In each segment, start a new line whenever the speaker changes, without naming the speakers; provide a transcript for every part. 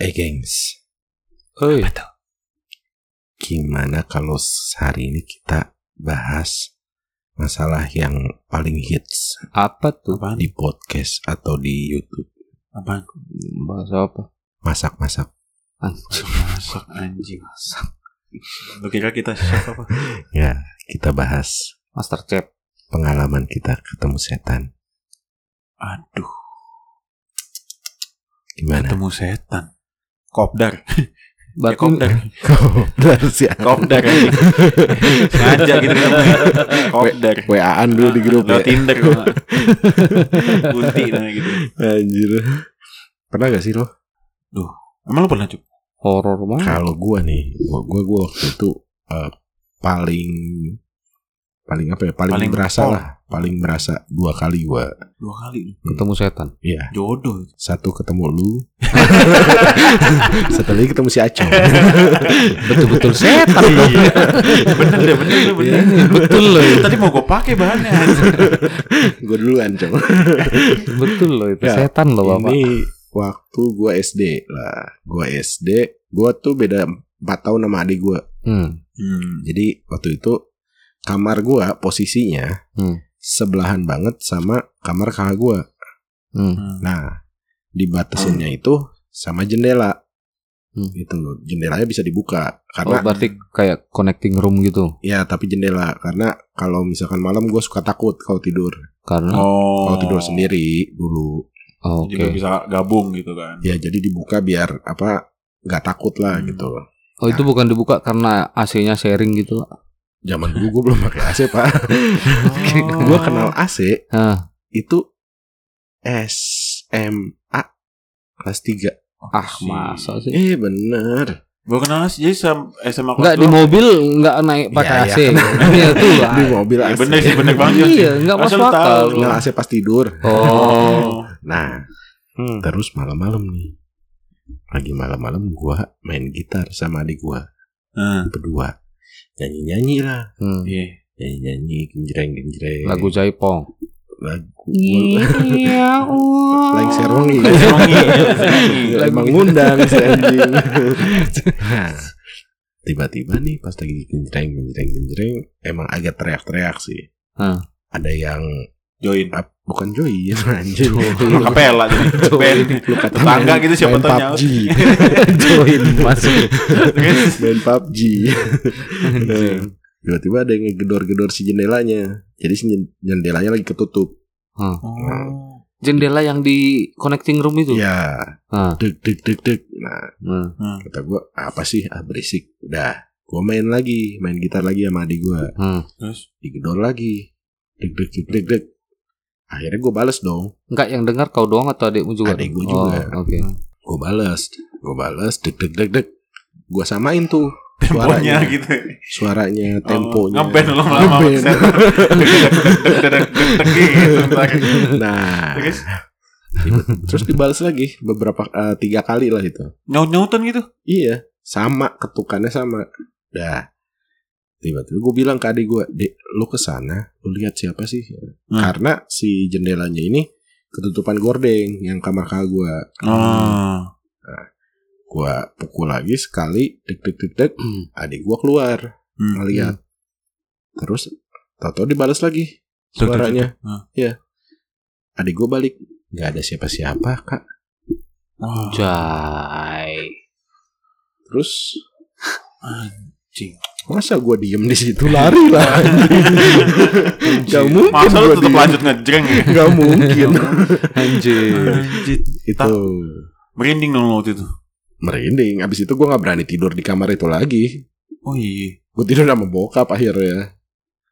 Eh gengs,
Oi.
gimana kalau hari ini kita bahas masalah yang paling hits
Apa tuh?
Apaan?
di podcast atau di YouTube?
Apaan?
Bahasa apa?
Masak-masak.
Anjing.
Masak anjing. Lu kira kita siapa apa?
Ya, kita bahas
Master Chef.
pengalaman kita ketemu setan.
Aduh,
Gimana?
ketemu setan. Kopdar. Ya,
Berarti
kopdar.
Kopdar sih.
Kopdar anjing. Sengaja gitu kan. Kopdar.
WA-an dulu di grup
Lewat
ya.
Tinder gua. Bunti namanya gitu.
Anjir. Pernah gak sih lo?
Emang lu pernah cuk?
horor banget.
Kalau gua nih, gua gua, gua waktu itu eh, paling paling apa ya? Paling,
Paling
berasa
pol.
lah. Paling berasa dua kali gua.
Dua kali.
Ketemu setan.
Iya,
Jodoh.
satu ketemu lu. Satu lagi ketemu si Acong.
Betul-betul setan dong.
bener deh, bener lu bener.
Ini betul loh. itu.
Tadi mau gue pakai bahannya.
gua duluan, Cong.
Betul loh itu
Ya,
setan loh Bapak.
Ini waktu gua SD lah. Gua SD, gua tuh beda 4 tahun sama adik gua.
Hmm.
Hmm.
Jadi waktu itu kamar gua posisinya
Hmm.
sebelahan banget sama kamar kakak gua.
Hmm.
Hmm.
Nah, dibatasinnya itu sama jendela.
Hmm.
Gitu loh. Jendelanya bisa dibuka
Oh,
karena
berarti kayak connecting room gitu.
ya tapi jendela karena kalau misalkan malam gue suka takut kalau tidur.
Karena
Oh.
Kalau tidur sendiri dulu.
oh,
Juga
oke.
bisa gabung gitu kan.
Ya jadi dibuka biar apa nggak takut lah
Hmm.
gitu.
Oh, itu bukan dibuka karena AC-nya sharing gitu.
Zaman dulu gue belum pakai AC pak.
Oh.
gue kenal AC
Hah.
itu SMA kelas 3
Ah, masa sih?
Eh bener
Gue kenal sih jadi SMA kelas
Enggak di mobil enggak naik pakai
Iya,
AC.
iya.
Iya tuh.
Di mobil
Ya,
AC
bener sih bener banget.
Iya, enggak masuk akal.
Kenal AC pas tidur
Oh.
Nah
Hmm.
terus malam-malam nih Lagi malam-malam gua main gitar sama adik gua
Nah,
Berdua Nyanyi-nyanyi lah
Hmm.
iya.
Nyanyi-nyanyi genjreng-genjreng
Lagu Jaipong.
Lagu
Iya.
Lain serongi
Serongi, ya, serongi.
Gila, Emang ngundang si anjing Tiba-tiba nih pas lagi genjreng genjreng genjreng Emang agak teriak-teriak sih
Hah.
Ada yang
Join.
ah, Bukan join anjing
Kapela jadi band.
Lu kata
Tetangga gitu siapa tahu nyaut.
PUBG
Join masuk.
Main PUBG Nah, Tiba-tiba ada yang ngegedor-gedor si jendelanya Jadi si jen- jendelanya lagi ketutup
Hah.
Oh.
Jendela yang di connecting room itu.
Ya
Hah.
Deg deg deg deg Nah
Hmm.
kata gue Apa sih ah berisik Udah Gue main lagi Main gitar lagi sama adik gue
Hmm.
Terus
digedor lagi deg deg deg deg deg akhirnya gue bales dong
Enggak yang dengar kau doang atau adikmu juga?
Adik gua
Oh,
juga.
Oke.
gue bales gue bales deg deg deg deg gue samain tuh
temponya
suaranya
gitu.
suaranya temponya
Oh, ngeband gitu ntar.
nah
Terus
dibales lagi beberapa eh, tiga kali lah itu
nyaut-nyautan gitu.
iya sama ketukannya sama dah tiba-tiba gue bilang ke adik gue dek lu ke sana lu lihat siapa sih
Hmm.
karena si jendelanya ini ketutupan gordeng yang kamar kakak gue
Oh.
gua pukul lagi sekali dek dek dek dek adik gua keluar
Hmm.
ngeliat terus tato dibalas lagi suaranya.
Hmm.
ya adik gua balik nggak ada siapa-siapa kak
Oh.
Jai.
terus
Anjing.
masa gua diem di situ lari lah nggak mungkin
Masa lu tetap
diem.
lanjut ngejreng ya?
nggak mungkin
Anjir.
Anjir.
itu
Merinding dong waktu itu.
merinding abis itu gua nggak berani tidur di kamar itu lagi
Oh iya.
gua tidur sama bokap akhirnya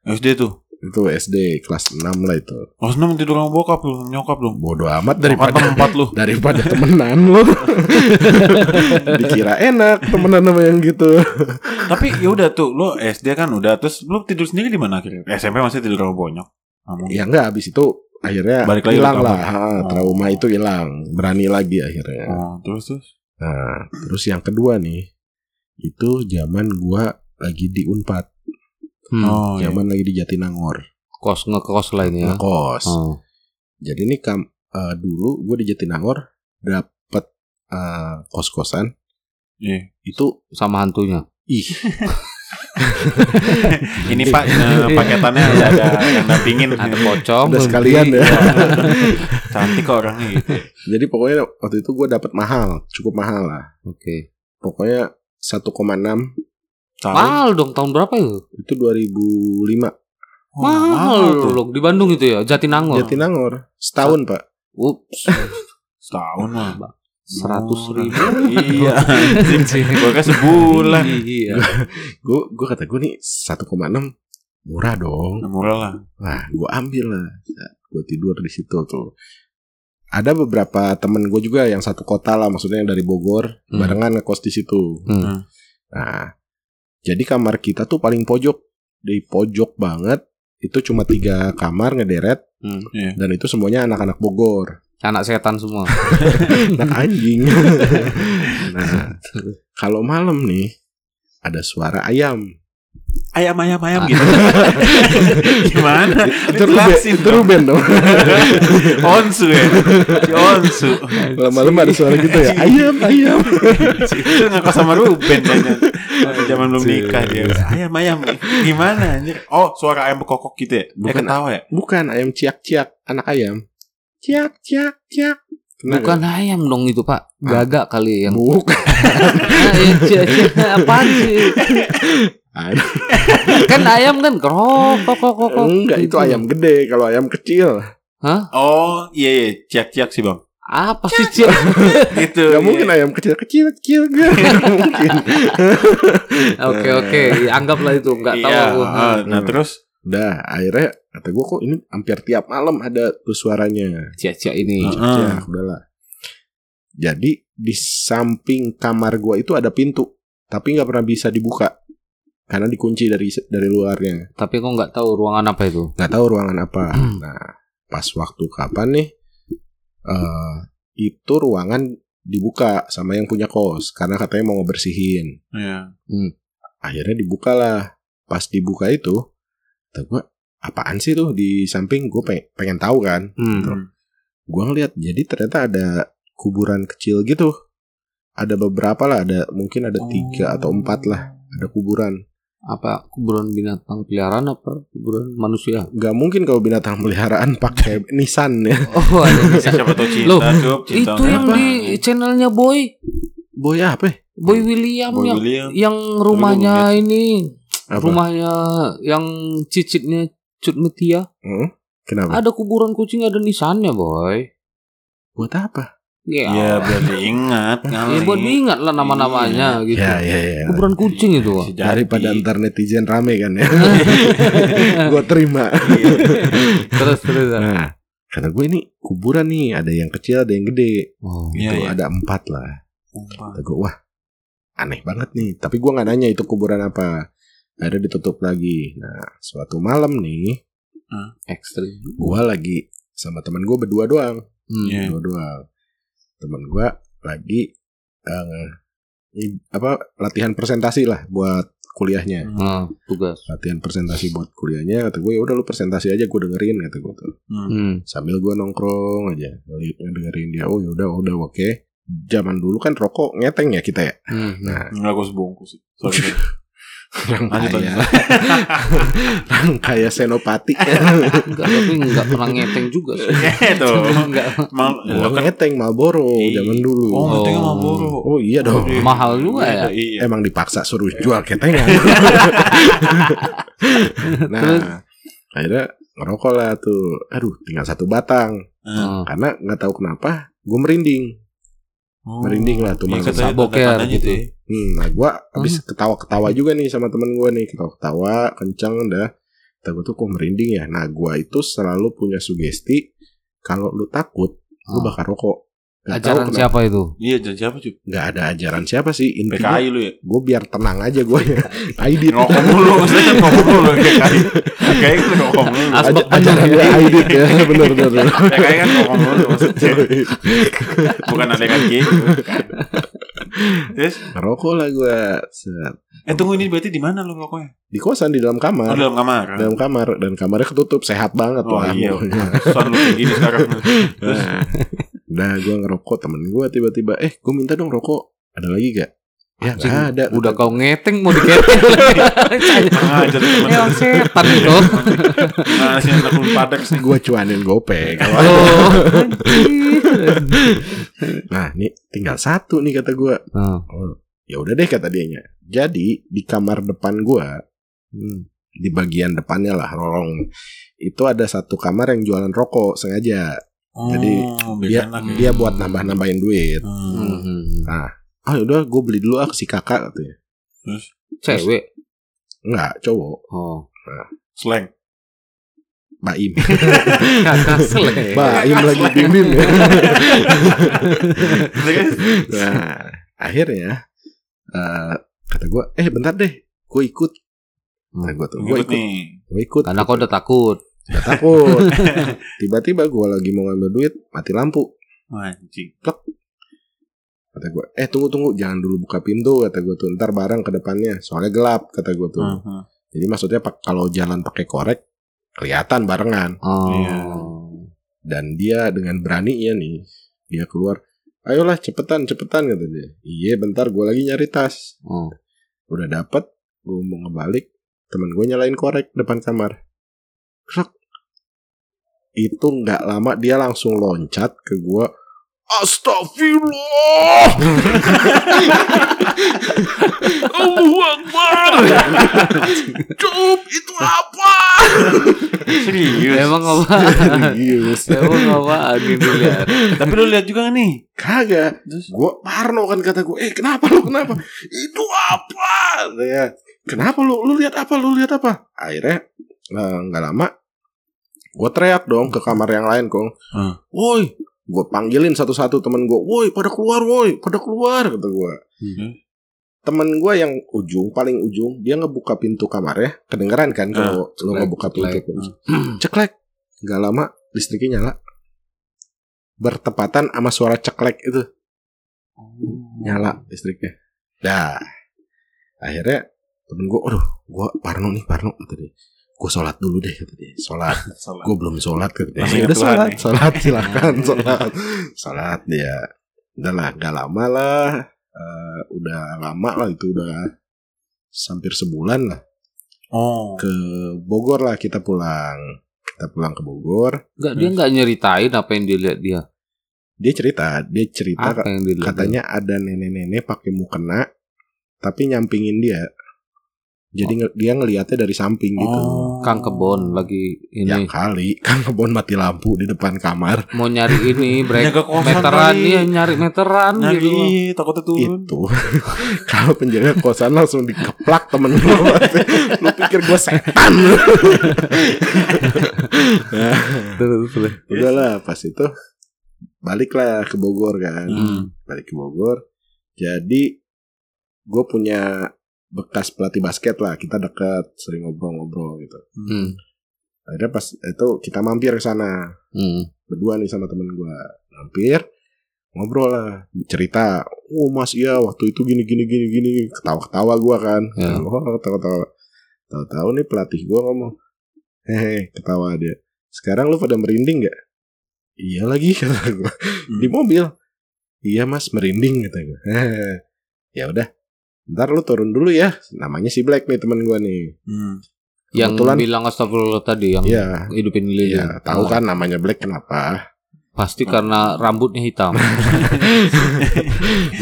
SD tuh.
Itu SD kelas 6 lah itu
Kelas 6 tidur sama bokap lu, nyokap lu.
bodoh amat
Daripada tempat lu.
daripada temenan lo dikira enak temenan sama yang gitu
Tapi ya udah tuh, lu SD kan udah terus lu tidur sendiri di mana akhirnya? SMP masih tidur sama bonyok. Mungkin.
ya enggak habis itu akhirnya
Balik lagi
hilang lah. Ha,
Oh.
trauma itu hilang berani lagi akhirnya
Oh, terus terus.
nah terus yang kedua nih itu zaman gua lagi di Unpad
Hmm.
Oh, iya.
zaman lagi di Jatinangor
Kos ngekos lah ini ya.
ngekos
Oh.
jadi ini kam eh, dulu gue di Jatinangor dapet eh, kos-kosan
Iya.
itu
Sama hantunya.
ih
Ini Pak eh, paketannya ada, ada yang dampingin.
Ada pocong.
udah sekalian ya.
Cantik kok orangnya gitu.
Jadi pokoknya waktu itu gue dapat mahal, cukup mahal lah.
Oke.
Pokoknya 1,6
Tahu?
Mahal dong tahun berapa itu?
itu 2005
Oh,
mahal
tuh.
loh di Bandung itu ya, Jatinangor.
Jatinangor setahun pak.
Ups,
Setahun mah.
seratus
Murah.
ribu.
Iya. Gue kan sebulan.
Iya.
Gue gue kata gue nih 1,6 murah dong.
Murah lah.
Wah gue ambil lah. Gue tidur di situ tuh. Ada beberapa temen gue juga yang satu kota lah, maksudnya yang dari Bogor,
Hmm.
barengan ngekos di situ.
Hmm.
Nah, jadi kamar kita tuh paling pojok, di pojok banget. Itu cuma tiga kamar ngederet,
Hmm.
dan itu semuanya anak-anak Bogor.
Anak setan semua.
Anak anjing. nah, kalau malam nih ada suara ayam.
Ayam ayam ayam gitu. Gimana?
Itu Ruben,
Jelasin
itu
dong.
Ruben dong.
Onsu ya. Si Onsu.
Malam-malam ada suara gitu ya. Ayam, ayam.
Itu ngekos sama Ruben kayaknya. Zaman belum nikah dia. Ayam ayam. Gimana anjir? Oh, suara ayam berkokok gitu ya? Eh
Bukan.
ketawa ya?
Bukan ayam ciak-ciak, anak ayam. Ciak, ciak, ciak.
Bukan ayam dong itu pak, gagak kali yang.
Bukan.
Apaan sih? Kan ayam kan krok kok kok kok. kok.
Enggak, itu
Gitu.
ayam gede. Kalau ayam kecil,
Hah?
Oh, iya iya, ciak-ciak sih, Bang.
Apa sih cia?
Itu.
Gak mungkin ayam kecil-kecil, kecil gak mungkin.
Oke oke, anggaplah itu nggak tahu
Iya,
aku.
ah, Nah, terus
Udah, akhirnya kata gue kok ini hampir tiap malam ada tuh suaranya.
Cia-cia ini.
Heeh.
Ya, udahlah. Jadi di samping kamar gua itu ada pintu, tapi nggak pernah bisa dibuka karena dikunci dari dari luarnya.
Tapi kok nggak tahu ruangan apa itu?
Nggak tahu ruangan apa.
Hmm.
Nah, pas waktu kapan nih? eh itu ruangan dibuka sama yang punya kos karena katanya mau ngebersihin.
ya.
Akhirnya dibukalah. Pas dibuka itu, kata apaan sih tuh di samping gue pengen, pengen tahu kan.
Hmm.
Gua ngeliat jadi ternyata ada kuburan kecil gitu. Ada beberapa lah, ada mungkin ada tiga atau empat lah, ada kuburan.
Apa kuburan binatang peliharaan apa kuburan manusia?
Gak mungkin kalau binatang peliharaan pakai Nissan ya.
Oh ada
siapa tahu cinta,
Loh,
Cup, cinta.
itu yang
apa?
di channelnya Boy
Boy apa?
Boy William
Boy
yang
William.
yang rumahnya ini
Apa?
rumahnya yang cicitnya Cut Metia
Hmm? Kenapa?
ada kuburan kucing ada nisannya boy
Buat apa?
Ya,
Ya, biar diingat
ya buat diingat lah nama-namanya gitu
Ya, ya, ya.
kuburan kucing itu
jadi.
Daripada ntar netizen rame kan ya. gue terima.
terus terus
Nah, kata gue ini kuburan nih, ada yang kecil, ada yang gede.
oh.
Iya,
Gitu,
iya.
ada empat lah. Kata gue, wah aneh banget nih. Tapi gue nggak nanya itu kuburan apa. Akhirnya ditutup lagi. Nah, suatu malam nih,
ekstrim
gue lagi sama teman gue berdua doang.
Hmm.
Iya.
Berdua doang. Teman gue lagi i- apa latihan presentasi lah buat kuliahnya.
Nah, tugas
Latihan presentasi buat kuliahnya. Kata gue, ya udah lu presentasi aja, gue dengerin. Kata gue tuh.
Hmm.
hmm.
Sambil gue nongkrong aja, dengerin dia. Oh ya udah, udah oke. Zaman dulu kan rokok ngeteng ya kita ya.
Hmm.
Nah,
Enggak gue sebungkus sih.
Orang
Lanjut,
kaya, orang kaya senopati.
enggak tapi enggak pernah ngeteng juga sih
Itu.
enggak
Mal, lo kan
ngeteng Marlboro
Iya.
zaman dulu.
Oh, ngetengnya
Oh.
Marlboro.
Oh iya dong.
mahal juga ya
Iya.
Emang dipaksa suruh jual ketengan. nah, akhirnya ngerokok lah tuh. Aduh, tinggal satu batang.
Hmm.
Karena nggak tahu kenapa, gue merinding.
Oh.
Merinding lah tuh
Iya,
malam.
katanya
Saboker
tanda-tandanya
gitu.
tuh ya.
Hmm, nah gue abis ketawa-ketawa juga nih sama temen gue nih ketawa-ketawa kenceng dah. Kata gue tuh kok merinding ya. Nah gue itu selalu punya sugesti kalau lu takut, lu
Oh.
bakal rokok. Gak
ajaran siapa itu
Iya, jadi siapa cuy?
Gak ada ajaran siapa sih intinya.
PKI lu ya?
Gue biar tenang aja gue ya. Aidit.
Ngokong mulu, maksudnya ngokong mulu PKI. PKI kan ngokong mulu.
Asbak
Aj- ajaran gue Aidit ya. Bener. bener.
PKI kan ngokong mulu maksudnya. Bukan ada yang kaki. Terus,
Ngerokok lah gue. Set.
eh tunggu ini berarti di mana lu rokoknya?
Di kosan di dalam
Oh,
kamar.
dalam kamar.
Dalam kamar dan kamarnya ketutup sehat banget
Oh
lah
iya. Soal lu kayak gini sekarang. Terus,
Nah, Nah gue ngerokok temen gue tiba-tiba Eh gue minta dong rokok Ada lagi gak? Ya
Anjing,
gak ada
Udah kau ngeteng mau diketeng lagi. Emang setan itu.
Nah, sih anak lu padek sih.
Gue cuanin gope Kalau
Oh.
Nah nih tinggal satu nih kata gue
Oh.
oh, Ya udah deh kata dianya Jadi di kamar depan gue
Hmm.
Di bagian depannya lah Lorong Itu ada satu kamar yang jualan rokok Sengaja Jadi,
Oh,
Dia,
enak ya.
dia buat nambah-nambahin duit
Hmm.
Hmm.
Ah udah gue beli dulu ah si kakak katanya
Cewek.
Enggak cowok
Oh.
Slang.
Baim
Kakak.
Baim lagi bim bim ya
Terus?
Nah, akhirnya eh kata gue, eh bentar deh, gue ikut. Nah, gue tuh, gue ikut, gue ikut.
Karena kau udah takut.
Gak takut. Tiba-tiba gue lagi mau ngambil duit, mati lampu.
Anjing.
Kata gue, eh tunggu tunggu, jangan dulu buka pintu. Kata gue tuh, ntar bareng ke depannya. Soalnya gelap, kata gue tuh.
Mhm.
Jadi maksudnya pak kalau jalan pakai korek, kelihatan barengan.
Oh.
Iya.
Dan dia dengan beraninya nih, dia keluar. Ayolah cepetan cepetan kata dia. Iya bentar gue lagi nyari tas.
Oh.
udah dapet gue mau ngebalik temen gue nyalain korek depan kamar Krek. Itu nggak lama dia langsung loncat ke gue Astagfirullah! Allahu Akbar! Cup itu apa?
Serius.
Emang apa?
Serius.
Emang apa? Ini lihat?
Tapi lu lihat juga nih.
Kagak.
Terus?
Gue parno kan kata gue Eh kenapa lu kenapa? Itu apa? Ya Kenapa lu Lu lihat apa? Lu lihat apa? Akhirnya eh, nggak lama Gue teriak dong ke kamar yang lain kong
Hmm.
Woi Gue panggilin satu-satu temen gue Woi pada keluar woi Pada keluar Kata gue
Hmm.
Temen gue yang ujung Paling ujung Dia ngebuka pintu kamarnya Kedengeran kan Kalau lu
ceklek,
ngebuka pintu
ceklek.
Ceklek Gak lama listriknya nyala Bertepatan sama suara ceklek itu nyala listriknya. Dah. Akhirnya temen gue, aduh, gue parno nih, parno kata dia. Gue sholat dulu deh kata dia. Sholat.
Salah.
Gue belum sholat kata dia.
Masih
Ya udah sholat,
nih.
sholat silakan sholat. sholat dia. Udah lah, gak lama lah. Eh, udah lama lah itu udah hampir sebulan lah
Oh.
ke Bogor lah kita pulang. Kita pulang ke Bogor.
Enggak dia enggak nyeritain apa yang dilihat dia.
Dia cerita, dia cerita
Apa yang dilihat?
katanya ada nenek-nenek pakai mukena tapi nyampingin dia jadi nge- dia ngelihatnya dari samping gitu
Oh.
dia? Kang Kebon lagi
ya
ini
kali kan kebon mati lampu di depan kamar
mau nyari ini break meteran
kali.
iya nyari meteran
Nyari
gitu.
takutnya turun.
itu kalau penjaga kosan langsung dikeplak temen gue lu pikir gue setan nah,
terus.
udahlah pas itu baliklah ke Bogor kan
Hmm.
balik ke Bogor jadi gue punya bekas pelatih basket lah kita dekat sering ngobrol-ngobrol gitu.
Hmm.
akhirnya pas itu kita mampir ke sana.
Hmm.
berdua nih sama temen gue mampir ngobrol lah cerita oh mas iya waktu itu gini gini gini gini. Ketawa ketawa gue kan.
Ya.
oh ketawa ketawa tahu tahu nih pelatih gue ngomong hehe ketawa dia. Sekarang lu pada merinding gak iya lagi kata gue
Hmm.
di mobil. Iya mas merinding kata gue ya udah ntar lu turun dulu ya namanya si Black nih teman gue nih
Hmm.
Yang
Kebetulan-
bilang astagfirullah tadi yang
Iya
hidupin lilin.
Iya, tahu
Oh,
kan namanya Black kenapa?
Pasti karena rambutnya hitam.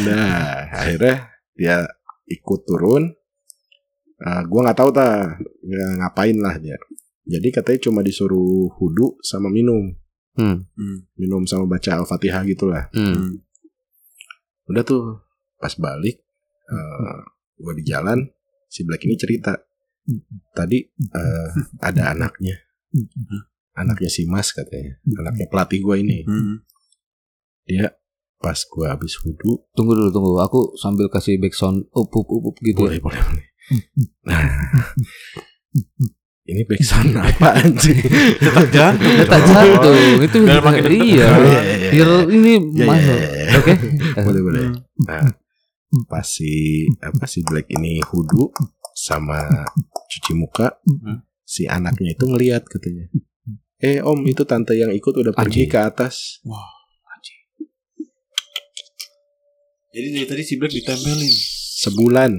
Nah, akhirnya dia ikut turun. Uh, gua nggak tahu ta nggak ngapain lah dia. Jadi katanya cuma disuruh hudu sama minum,
Hmm.
Hmm.
minum sama baca al-fatihah gitulah.
Hmm.
Hmm.
Udah tuh pas balik, uh, gua di jalan, si Black ini cerita. Tadi uh, ada anaknya, anaknya si Mas katanya, anaknya pelatih gua ini.
Hmm.
Dia pas gua habis hudu,
Tunggu dulu tunggu. Aku sambil kasih backsound up up up, up gitu.
boleh boleh boleh. Nah, ini backsound apa anjing?
Detak jantung.
Detak jantung itu iya.
Iya, iya, iya.
Biar ini
Ya, ya,
masuk.
ya, ya.
Oke.
boleh boleh. Nah, pas si apa si Black ini hudu sama cuci muka,
Hmm.
si anaknya itu ngeliat katanya. Eh om itu tante yang ikut udah pergi ke atas.
Wah, Jadi dari tadi si Black ditempelin.
Sebulan.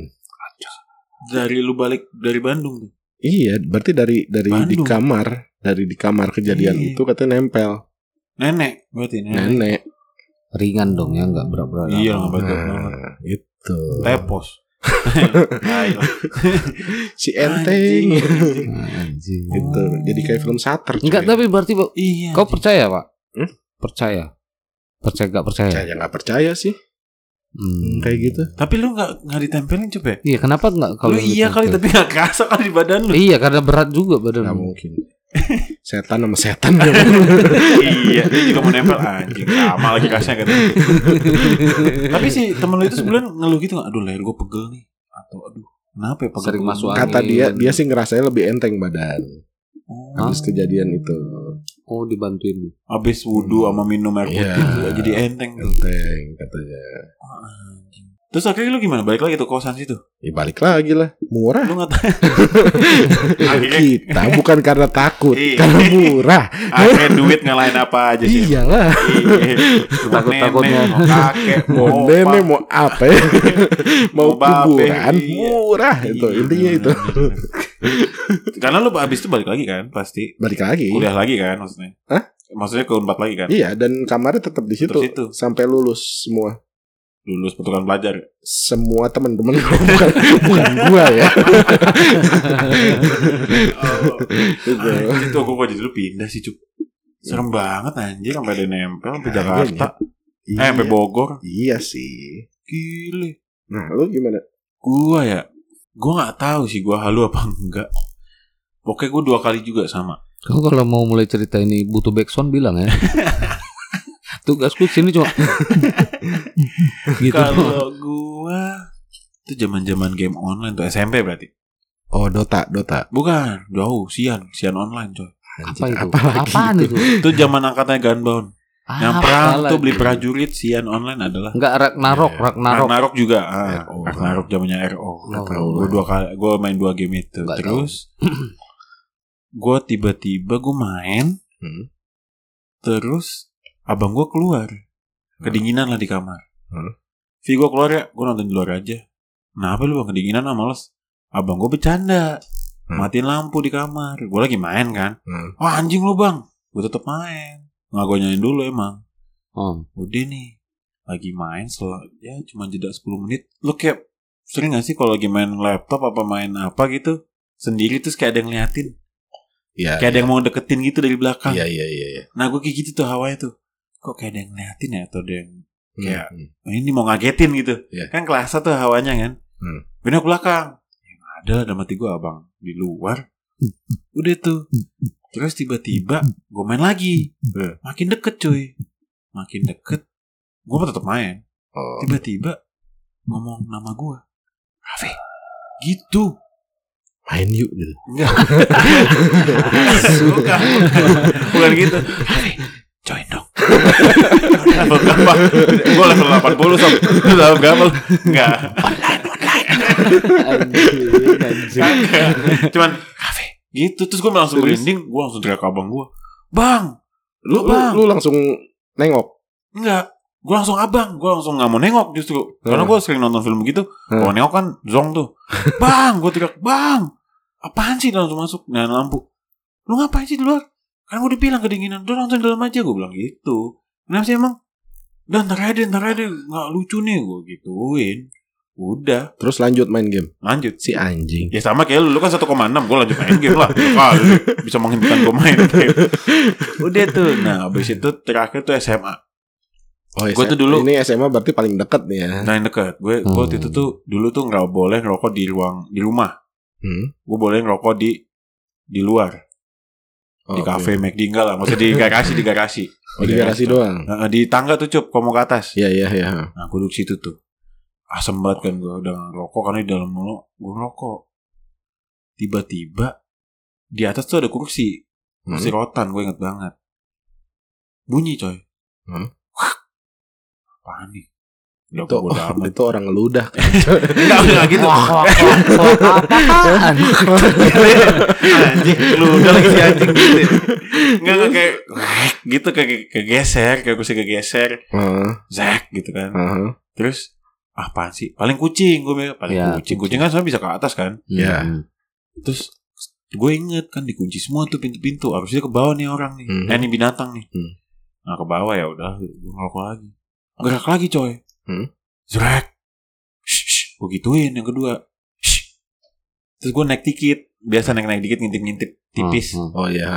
Dari lu balik dari Bandung tuh.
Iya, berarti dari dari di
Bandung.
kamar, dari di kamar kejadian
Iya.
itu katanya nempel.
Nenek berarti nenek.
Nenek.
Ringan dong ya nggak berat-berat.
Iya
amat.
nggak betul banget.
Nah, itu.
Tepos.
Si enteng.
Anjing.
Itu jadi kayak film sater.
Enggak
coy.
tapi berarti Pak,
Iya.
kau percaya Pak?
Hmm?
Percaya. Percaya gak percaya?
Saya nggak percaya sih
Hmm.
kayak gitu.
Tapi lu nggak nggak ditempelin coba ya?
Iya kenapa nggak
Kalau
kalau
iya
gitu?
kali tapi nggak kerasa kan di badan lu.
Iya karena berat juga badan.
Nggak mungkin. Setan sama setan ya.
iya, dia juga mau nempel anjing sama lagi kasnya kan. tapi si temen lu itu sebulan ngeluh gitu nggak? Aduh leher gue pegel nih. Atau aduh kenapa ya pegel?
Sering masuk
Kata
angin.
dia dia sih ngerasain lebih enteng badan
Oh,
habis kejadian itu.
Oh dibantuin.
Abis wudhu sama minum air putih
Iya.
juga jadi enteng.
Enteng katanya.
Oh, anjing. Terus akhirnya lu gimana? Balik lagi tuh kosan situ.
Ya balik lagi lah. Murah.
Lu nggak
Kita bukan karena takut,
Iya.
karena murah.
akhirnya duit ngalahin apa aja sih.
Iyalah.
Iya. Mau
Takut-takutnya.
nenek, mau kakek,
Mau nenek mau apa ya? mau kuburan
iya.
murah itu intinya itu.
Karena lu abis itu balik lagi kan pasti.
Balik lagi.
Kuliah lagi kan maksudnya.
Hah?
Maksudnya ke Unpad lagi kan?
Iya dan kamarnya tetap di situ. sampai lulus semua.
Lulus petugas pelajar.
Semua teman-teman gua, bukan bukan gua ya. Itu.
Anjir, Itu aku kok jadi lu pindah sih, Cuk. Serem banget anjir sampai ada nempel sampai
Nah,
Jakarta. Eh,
Iya.
sampai Bogor.
Iya sih.
Gile.
Nah, lu gimana?
Gua ya, gua nggak tahu sih gua halu apa enggak. Pokoknya gua dua kali juga sama.
Kau kalau mau mulai cerita ini butuh backsound bilang ya. Tugasku sini cuma gitu.
Kalau gua itu zaman-zaman game online tuh SMP berarti.
Oh, Dota, Dota.
Bukan, jauh, Sian, Sian online coy.
Apa itu?
Apalagi
Apaan itu?
Itu zaman angkatnya Gunbound. Yang
Apa
perang tuh beli prajurit Sian online adalah
Enggak Ragnarok,
Iya.
Ragnarok.
Ragnarok juga. Ah,
RO.
Ragnarok zamannya RO.
Oh,
Gue dua kali, gue main dua game itu. Terus gue tiba-tiba gue main,
Hmm.
terus abang gue keluar, kedinginan lah di kamar.
Hmm.
Vi gue keluar ya, gue nonton di luar aja. Kenapa lu bang kedinginan ah males? Abang gue bercanda,
Hmm.
matiin lampu di kamar. Gue lagi main kan.
Hmm.
Wah anjing lu bang, gue tetep main. Nggak gue nyanyiin dulu emang.
Oh.
Udah nih, lagi main setelah ya cuma jeda 10 menit. Lu kayak sering gak sih kalau lagi main laptop apa main apa gitu sendiri terus kayak ada yang ngeliatin,
Iya.
kayak ada yang mau deketin gitu dari belakang.
Iya, iya, iya, iya.
Nah gue kayak gitu tuh hawanya tuh. Kok kayak ada yang ngeliatin ya atau ada yang Kayak,
Hmm.
"Oh, ini mau ngagetin gitu.
Iya.
Kan kelas tuh hawanya kan.
Hmm.
Bener ke belakang. Ya nggak ada lah dalam hati gue abang di luar. Udah tuh. Terus tiba-tiba gue main lagi.
Hmm.
Makin deket cuy. Makin deket. Gue tetap main.
Oh.
Tiba-tiba ngomong nama gue. Raffi. Gitu.
Main yuk gitu.
Enggak. bukan, bukan gitu. Raffi, join dong. Level berapa? Gue level 80 sob. Lu level berapa lu? Enggak.
Anjing, anjing.
Kagak. Cuman Raffi. Gitu. Terus gue langsung merinding. Gue langsung teriak ke abang gue. Bang.
Lu, lu,
Bang.
lu langsung nengok.
Enggak. Gue langsung abang. Gue langsung gak mau nengok justru. Karena
Hmm.
gue sering nonton film gitu.
Hmm.
Kalau nengok kan zong tuh. Bang. Gue teriak. Bang. Apaan sih langsung masuk. Nyalain lampu. Lu ngapain sih di luar? Kan gue udah bilang kedinginan. Udah langsung di dalam aja. Gue bilang gitu. Kenapa sih emang? Udah ntar aja. Ntar aja deh. Gak lucu nih. Gue gituin. Udah.
Terus lanjut main game.
Lanjut.
Si anjing.
Ya sama kayak lu, lu kan 1,6 Gue lanjut main game lah Kali bisa menghentikan gue main game Udah tuh Nah abis itu terakhir tuh SMA
Oh, SM
tuh dulu-
ini SMA berarti paling dekat nih ya.
Nah yang deket Gue
Hmm.
waktu itu tuh Dulu tuh gak boleh ngerokok di ruang Di rumah
Hmm.
Gue boleh ngerokok di Di luar
Oh,
Di
oke.
cafe McD enggak lah Maksudnya di garasi Di garasi
Oh, di garasi doang.
Nah, Di tangga tuh cup mau ke atas
Iya, iya, iya.
Nah gue duduk situ tuh Asem banget kan gue udah ngerokok Karena di dalam mulu Gue ngerokok Tiba-tiba Di atas tuh ada kursi
Hmm.
Kursi rotan gue inget banget Bunyi coy
Hmm.
Apaan nih
Itu,
amat
itu orang ngeludah.
Enggak enggak gitu
Wah, wah, wah, apaan?
Anjing Lu udah lagi si anjing gitu Enggak enggak kayak Gitu kayak kegeser Kayak kursi kegeser
Heeh,
Zek gitu kan
heeh.
Terus apaan sih? Paling kucing gue bilang, paling
Ya,
kucing.
kucing.
Kucing kan sebenarnya bisa ke atas kan.
Ya.
Hmm.
Terus gue inget kan dikunci semua tuh pintu-pintu. Harusnya ke bawah nih orang nih.
Mhm.
Eh nih binatang nih.
Hmm.
Nah ke bawah ya udah gue ngerokok lagi. Gerak lagi coy.
Hmm.
Zrek. Gue gituin yang kedua. Shh. Terus gue naik dikit. Biasa naik-naik dikit ngintip-ngintip tipis.
Hmm, hmm.
Oh ya.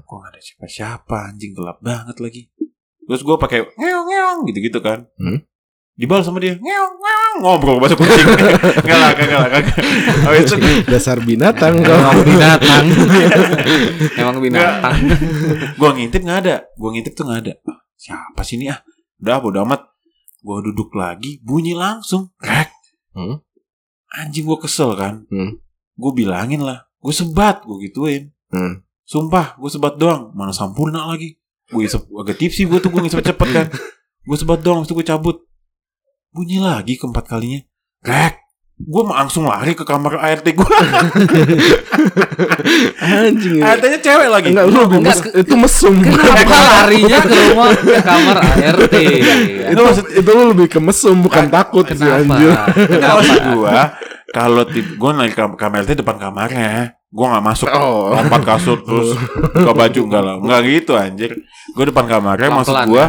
Kok gak ada siapa-siapa anjing gelap banget lagi. Terus gue pakai ngeong ngeong gitu-gitu kan.
Hmm.
Dibalas sama dia ngeong ngeong ngobrol bahasa kucing. Enggak lah, enggak lah, kagak. Habis itu
Dasar binatang kau.
Emang binatang. Emang binatang.
gue ngintip nggak ada. Gue ngintip tuh nggak ada. Siapa sih ini ah? Udah bodo amat. Gue duduk lagi, bunyi langsung. Rek.
Hmm.
Anjing gue kesel kan.
Hmm.
Gue bilangin lah. Gue sebat, gue gituin.
Hmm.
Sumpah, gue sebat doang. Mana sampurna lagi. Gue isep, agak tipsi gue tuh gue ngisep cepet kan. Gue sebat doang, terus gue cabut. Bunyi lagi keempat kalinya. Rek. Gue langsung lari ke kamar ART gue.
Anjing. ya.
ART-nya cewek lagi.
Enggak lu
Enggak,
mes- itu mesum.
Kenapa larinya ke rumah ke kamar ART?
itu maksud itu lu lebih ke mesum bukan takut sih
Kenapa?
anjir.
Kenapa sih gue? Kalau gue naik ke kamar ART depan kamarnya. Gue gak masuk
Oh.
lompat kasur terus buka baju enggak lah enggak gitu anjir gue depan kamarnya maksud gue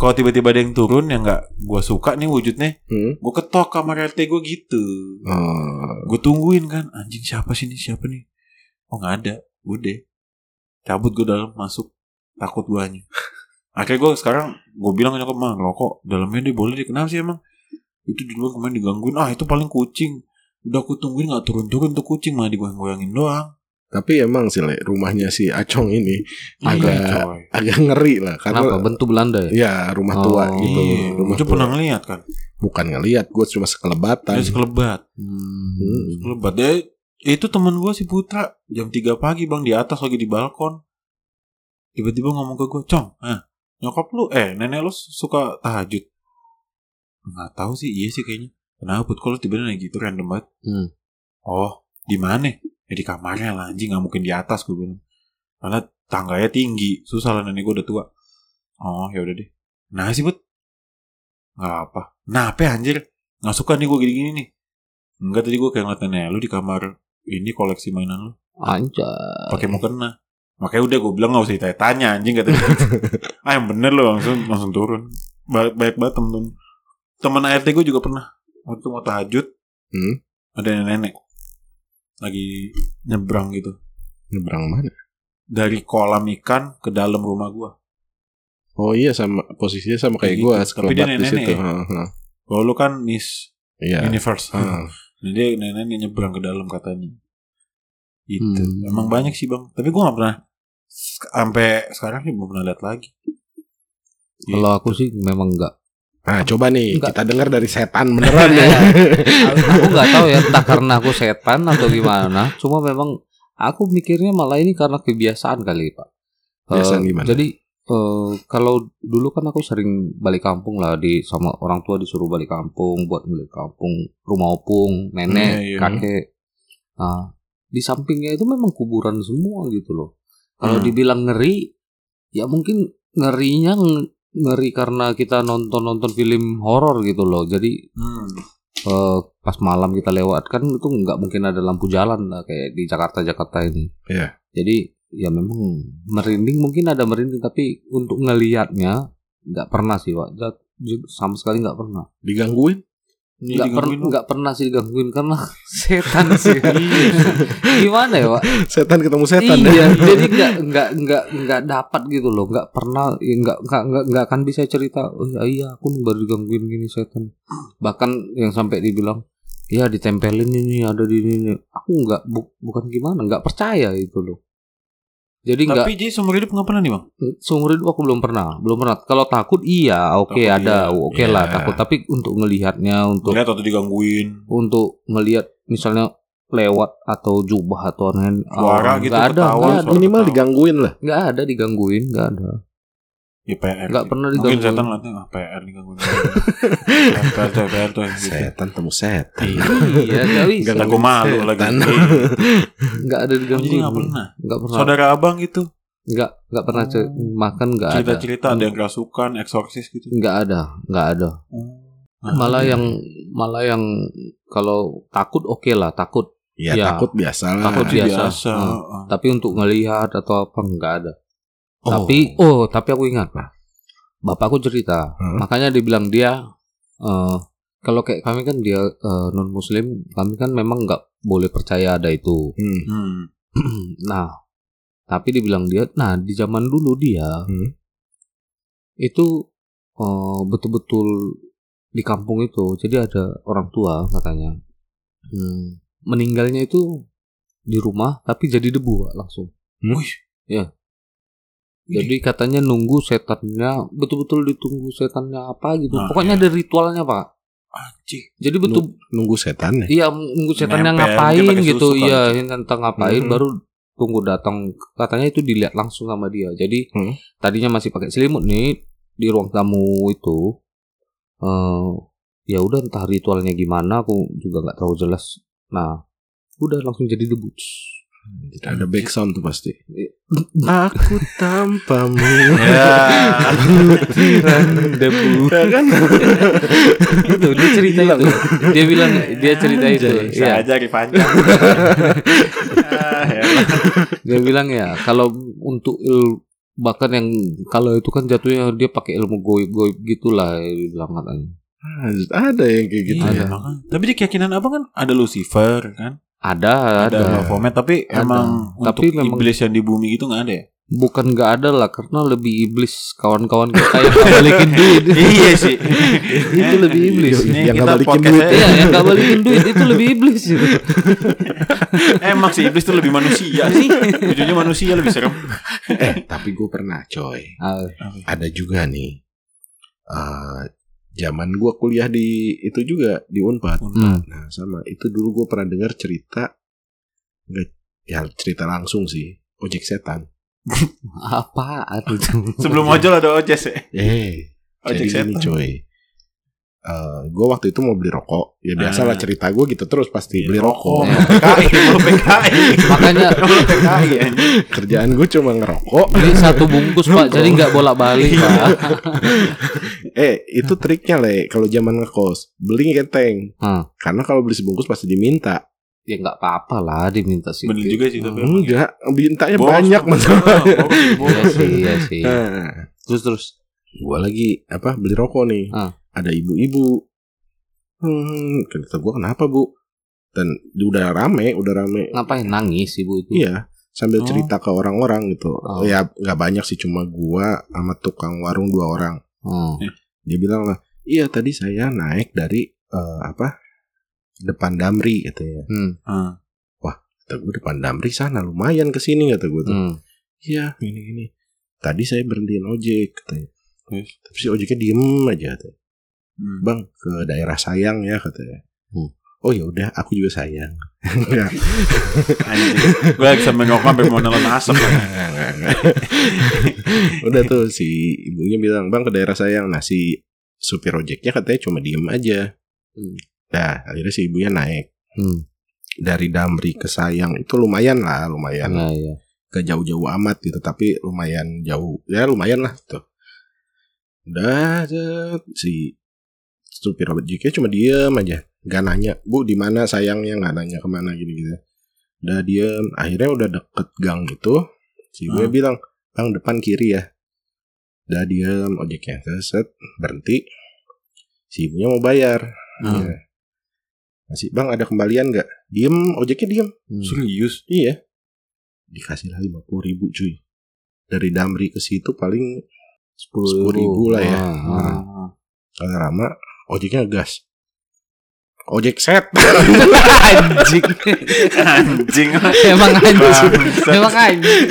kalau tiba-tiba ada yang turun yang nggak gue suka nih wujudnya
Hmm.
gue ketok kamar RT gue gitu.
Oh.
gue tungguin kan anjing siapa sih nih siapa nih? Oh nggak ada. Udah. Cabut gue dalam masuk. Takut gue aja akhirnya gue sekarang gue bilang ke nyokap mah rokok dalamnya dia boleh deh kenapa sih emang? Itu di luar kemarin digangguin. Ah itu paling kucing. Udah aku tungguin nggak turun-turun tuh kucing malah digoyang-goyangin doang
Tapi emang sih Le, rumahnya si Acong ini agak
Iya, coy.
agak ngeri lah
Kenapa?
karena
Bentuk Belanda ya?
ya rumah tua
Oh,
gitu.
Iya,
Rumah tua.
pernah ngeliat kan
Bukan ngelihat, gue cuma sekelebatan.
Dia sekelebat
Hmm.
Sekelebat Dia Itu temen gue si Putra Jam 3 pagi bang Di atas lagi di balkon Tiba-tiba ngomong ke gue Cong eh, Nyokap lu Eh nenek lu suka tahajud Nggak tahu sih Iya sih kayaknya Kenapa Put Kalau tiba-tiba naik gitu random banget
Hmm.
Oh di mana Ya di kamarnya lah anjing Gak mungkin di atas gue bilang. Karena tangganya tinggi Susah lah nenek gue udah tua. Oh ya udah deh. Nah sih Put. Nggak apa. Nah apa anjir. Nggak suka nih gue gini-gini nih. Enggak tadi gue kayak ngeliat nenek lu di kamar Ini koleksi mainan lu.
Anjay.
pakai mau kena makanya udah gue bilang gak usah ditanya anjing kata dia. ah yang bener lo langsung langsung turun. Baik baik banget temen temen ART gue juga pernah. Waktu mau tahajud
Hmm.
ada nenek lagi nyebrang gitu
Nyebrang mana?
dari kolam ikan ke dalam rumah gue
Oh iya sama posisinya sama kayak
Kayak
gue
gitu. Tapi dia
sekelebat di
nenek-nenek
situ.
ya?
Heeh.
kalau lu kan Miss
Iya.
Universe
Heeh.
Nah, dia nenek nyebrang ke dalam katanya gitu
Hmm.
emang banyak sih bang tapi gue gak pernah sampai sekarang sih belum pernah lihat lagi
Kalau aku sih memang enggak.
Nah, coba nih
Enggak.
kita dengar dari setan beneran ya.
aku nggak tahu ya entah karena aku setan atau gimana. Cuma memang aku mikirnya malah ini karena kebiasaan kali pak.
Kebiasaan gimana?
Jadi eh, kalau dulu kan aku sering balik kampung lah di sama orang tua disuruh balik kampung buat balik kampung rumah opung nenek
Iya, iya.
kakek. Nah di sampingnya itu memang kuburan semua gitu loh. Kalau
Hmm.
dibilang ngeri, ya mungkin ngerinya ng- ngeri karena kita nonton nonton film horor gitu loh. Jadi
hmm.
eh, pas malam kita lewat kan itu nggak mungkin ada lampu jalan lah kayak di Jakarta Jakarta ini.
Iya.
Jadi ya memang merinding mungkin ada merinding tapi untuk ngelihatnya nggak pernah sih pak. Sama sekali nggak pernah.
Digangguin?
Ini
Nggak per- nggak pernah sih digangguin karena setan sih. Gimana ya pak?
Setan ketemu setan ya.
iya, jadi nggak nggak nggak nggak dapat gitu loh, nggak pernah, ya nggak nggak nggak nggak akan bisa cerita. Oh iya, iya aku baru digangguin gini setan. Bahkan yang sampai dibilang, ya ditempelin ini ada di ini. Aku nggak bu- bukan gimana, nggak percaya itu loh. Jadi nggak
Tapi jadi seumur hidup nggak pernah nih bang?
seumur hidup aku belum pernah, belum pernah. Kalau takut iya, oke
Takut
ada,
iya.
oke lah
Iya.
takut. Tapi untuk ngelihatnya, untuk
Lihat atau digangguin
untuk ngelihat misalnya lewat atau jubah atau aneh,
Suara
oh,
gitu,
nggak ada,
ketawa,
nggak ada.
suara.
Minimal
ketawa.
digangguin lah.
nggak ada digangguin nggak ada
Ya PR
nggak
sih.
pernah
Mungkin
digangguin
setan ngeliatnya ah, PR digangguin PR tuh PR tuh gitu.
Setan temu setan.
iya nggak bisa
Nggak
Aku malu lagi
Setan.
Iya.
nggak ada
Oh,
digangguin
Jadi nggak pernah
nggak pernah
Saudara abang gitu
nggak nggak pernah ce-
Oh.
makan nggak ada
Cerita-cerita ada yang kerasukan Eksorsis gitu
nggak ada nggak ada
Nah,
malah
iya.
yang malah yang kalau takut oke lah takut
Ya,
Ya.
takut biasa lah.
Takut
Itu
biasa.
biasa.
Hmm. Tapi untuk ngelihat atau apa nggak ada
Oh.
tapi oh tapi aku ingat pak bapakku cerita
Hah?
makanya dia bilang dia eh, kalau kayak kami kan dia non muslim kami kan memang nggak boleh percaya ada itu
Hmm.
Hmm.
nah tapi dibilang dia nah di zaman dulu dia
Hmm.
itu eh, betul-betul di kampung itu jadi ada orang tua katanya hmm, meninggalnya itu di rumah tapi jadi debu Pak, langsung
Hmm?
Wih.
Ya. Jadi katanya nunggu setannya betul-betul ditunggu setannya apa gitu.
Nah,
pokoknya ada ritualnya pak.
Anjing.
jadi betul
Nunggu setan ya.
iya nunggu setannya
Nempel,
ngapain gitu. iya tentang ngapain
Hmm.
baru tunggu datang. Katanya itu dilihat langsung sama dia. Jadi
Hmm.
tadinya masih pakai selimut nih di ruang tamu itu. Eh ya udah entah ritualnya gimana aku juga nggak terlalu jelas. Nah udah langsung jadi debut
Tidak ada background tuh pasti. Aku tanpamu.
Ya.
debu
Ya kan?
itu dia cerita itu dia bilang dia cerita itu
Saya
ya
aja panjang. Ah, ya.
dia bilang ya kalau untuk il- bahkan yang kalau itu kan jatuhnya dia pakai ilmu goib-goib gitulah dia bilang katanya
ada yang kayak gitu.
Iya,
ya.
Tapi di keyakinan abang kan ada Lucifer kan,
ada
ada,
ada,
Baphomet, tapi
Ada.
emang
Tapi
untuk
memang-
iblis yang di bumi itu nggak ada ya?
bukan nggak ada lah karena lebih iblis kawan-kawan kita yang nggak balikin duit
iya sih.
itu lebih iblis
Ini
Yang
kita
nggak balikin duit.
Iya, yang nggak balikin duit itu lebih iblis itu.
Emang sih iblis itu lebih manusia sih. Ujungnya manusia lebih serem.
Eh, tapi gue pernah coy.
Ah,
Ada juga nih. eh zaman gue kuliah di itu juga di Unpad.
hmm.
Nah sama itu dulu gue pernah dengar cerita nggak ya cerita langsung sih ojek setan.
Apa itu?
Sebelum ojol ada ojes ya.
Eh,
Ojek setan.
coy. Eh gue waktu itu mau beli rokok. Ya biasalah
Ah.
cerita gue gitu terus pasti beli rokok.
Ya.
PKI.
Makanya
PKI anjing.
Kerjaan gue cuma ngerokok.
beli satu bungkus pak, jadi nggak bolak balik pak.
Eh, itu triknya le. Kalau zaman ngekos, beli keteng.
Hmm.
Karena kalau beli sebungkus pasti diminta.
Ya nggak apa-apa lah diminta sih.
Bener juga sih tapi.
Enggak, mintanya
Bos,
banyak masalahnya.
Iya sih, iya sih.
Nah,
Terus terus.
gue lagi apa beli rokok nih.
Ah.
Ada ibu-ibu. Hmm, kata gue kenapa bu? Dan udah rame, udah rame.
Ngapain nangis ibu itu?
Iya, sambil
Oh.
cerita ke orang-orang gitu.
Oh.
Ya nggak banyak sih, cuma gua sama tukang warung dua orang.
Hmm.
Dia bilang lah, iya tadi saya naik dari eh, apa depan Damri katanya.
Hmm.
Ah.
Kata gue depan Damri sana lumayan ke sini kata gue tuh.
Hmm.
Iya ini ini. Tadi saya berhentiin ojek katanya. Tapi si ojeknya diem aja katanya.
Hmm.
Bang ke daerah sayang ya katanya.
Hmm.
Oh ya udah aku juga sayang. Enggak.
Gue lagi sampai ngokok sampai mau nelen asap.
Udah tuh si ibunya bilang bang ke daerah sayang. Nah si supir ojeknya katanya cuma diem aja.
Hmm.
Nah akhirnya si ibunya naik
Hmm.
dari Damri ke Sayang itu lumayan lah lumayan
Nah, iya.
ke jauh-jauh amat gitu tapi lumayan jauh ya lumayan lah tuh udah set, supir ojeknya cuma diem aja nggak nanya bu di mana sayangnya nggak nanya ke mana gitu gitu udah diem akhirnya udah deket gang gitu si ibunya
Hmm.
bilang bang depan kiri ya udah diem ojeknya set, set berhenti si ibunya mau bayar
Hmm.
Ya. masih bang ada kembalian nggak diem ojeknya diem
Hmm.
Serius.
Iya. Dikasih lah lima puluh ribu cuy. Dari Damri ke situ paling sepuluh ribu lah ya.
Ah, ah.
Ah.
Kalau lama ojeknya gas. Ojek set.
anjing.
Anjing.
Emang anjing. Emang anjing.